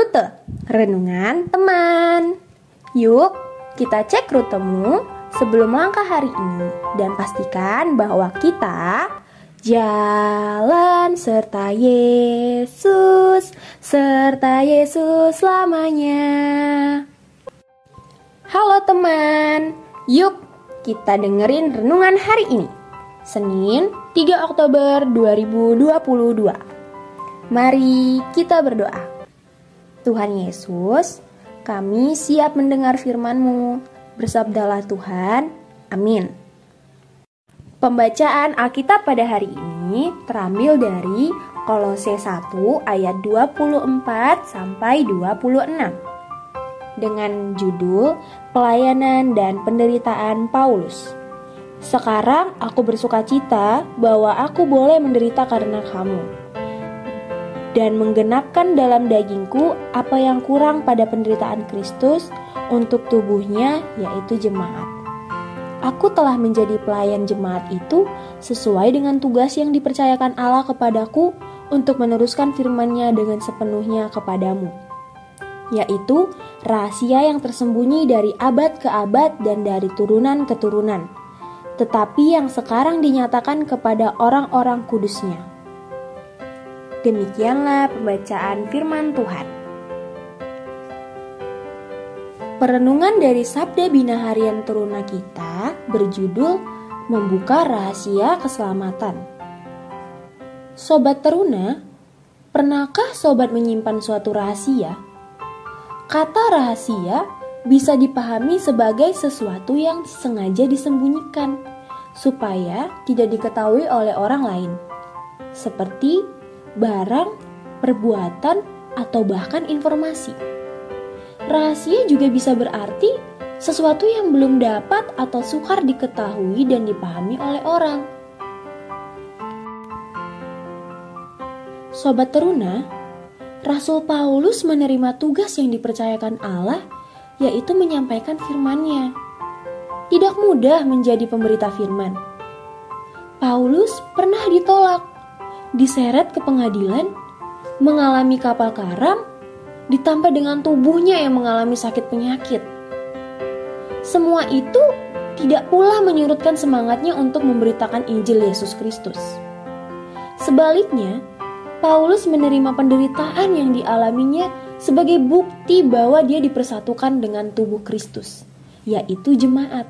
Rute Renungan Teman. Yuk, kita cek rutemu sebelum langkah hari ini dan pastikan bahwa kita jalan serta Yesus, serta Yesus selamanya. Halo teman, yuk kita dengerin renungan hari ini. Senin 3 Oktober 2022. Mari kita berdoa. Tuhan Yesus, kami siap mendengar firman-Mu. Bersabdalah Tuhan. Amin. Pembacaan Alkitab pada hari ini terambil dari Kolose 1 ayat 24 sampai 26 dengan judul Pelayanan dan Penderitaan Paulus. Sekarang aku bersuka cita bahwa aku boleh menderita karena kamu dan menggenapkan dalam dagingku apa yang kurang pada penderitaan Kristus untuk tubuhnya, yaitu jemaat. Aku telah menjadi pelayan jemaat itu sesuai dengan tugas yang dipercayakan Allah kepadaku untuk meneruskan firman-Nya dengan sepenuhnya kepadamu, yaitu rahasia yang tersembunyi dari abad ke abad dan dari turunan ke turunan, tetapi yang sekarang dinyatakan kepada orang-orang kudusnya Demikianlah pembacaan firman Tuhan. Perenungan dari Sabda Bina Harian Teruna kita berjudul Membuka Rahasia Keselamatan. Sobat Teruna, pernahkah sobat menyimpan suatu rahasia? Kata rahasia bisa dipahami sebagai sesuatu yang sengaja disembunyikan supaya tidak diketahui oleh orang lain. Seperti barang, perbuatan, atau bahkan informasi. Rahasia juga bisa berarti sesuatu yang belum dapat atau sukar diketahui dan dipahami oleh orang. Sobat teruna, Rasul Paulus menerima tugas yang dipercayakan Allah, yaitu menyampaikan firman-Nya. Tidak mudah menjadi pemberita firman. Paulus pernah ditolak diseret ke pengadilan, mengalami kapal karam, ditambah dengan tubuhnya yang mengalami sakit penyakit. Semua itu tidak pula menyurutkan semangatnya untuk memberitakan Injil Yesus Kristus. Sebaliknya, Paulus menerima penderitaan yang dialaminya sebagai bukti bahwa dia dipersatukan dengan tubuh Kristus, yaitu jemaat.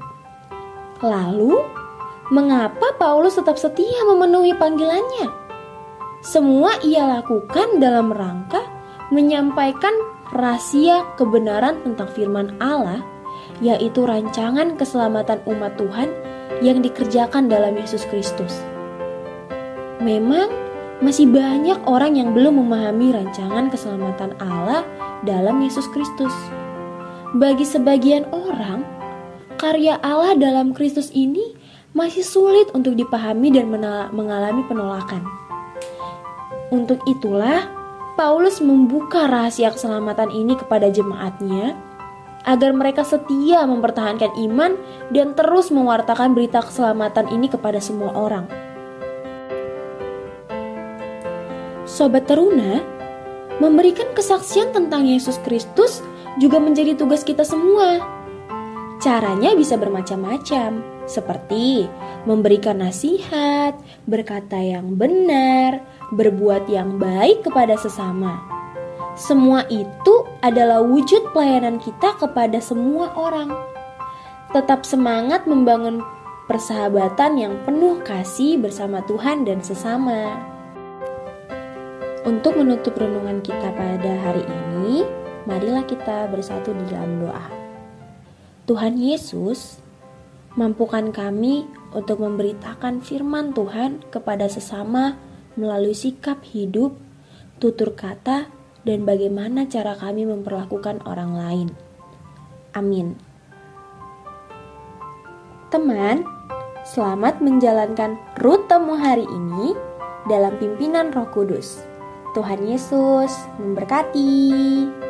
Lalu, mengapa Paulus tetap setia memenuhi panggilannya? Semua ia lakukan dalam rangka menyampaikan rahasia kebenaran tentang firman Allah, yaitu rancangan keselamatan umat Tuhan yang dikerjakan dalam Yesus Kristus. Memang masih banyak orang yang belum memahami rancangan keselamatan Allah dalam Yesus Kristus. Bagi sebagian orang, karya Allah dalam Kristus ini masih sulit untuk dipahami dan mengalami penolakan. Untuk itulah, Paulus membuka rahasia keselamatan ini kepada jemaatnya agar mereka setia mempertahankan iman dan terus mewartakan berita keselamatan ini kepada semua orang. Sobat teruna, memberikan kesaksian tentang Yesus Kristus juga menjadi tugas kita semua. Caranya bisa bermacam-macam, seperti memberikan nasihat, berkata yang benar, berbuat yang baik kepada sesama. Semua itu adalah wujud pelayanan kita kepada semua orang. Tetap semangat membangun persahabatan yang penuh kasih bersama Tuhan dan sesama. Untuk menutup renungan kita pada hari ini, marilah kita bersatu di dalam doa. Tuhan Yesus, mampukan kami untuk memberitakan firman Tuhan kepada sesama melalui sikap hidup, tutur kata, dan bagaimana cara kami memperlakukan orang lain. Amin. Teman, selamat menjalankan rutemu hari ini dalam pimpinan Roh Kudus. Tuhan Yesus memberkati.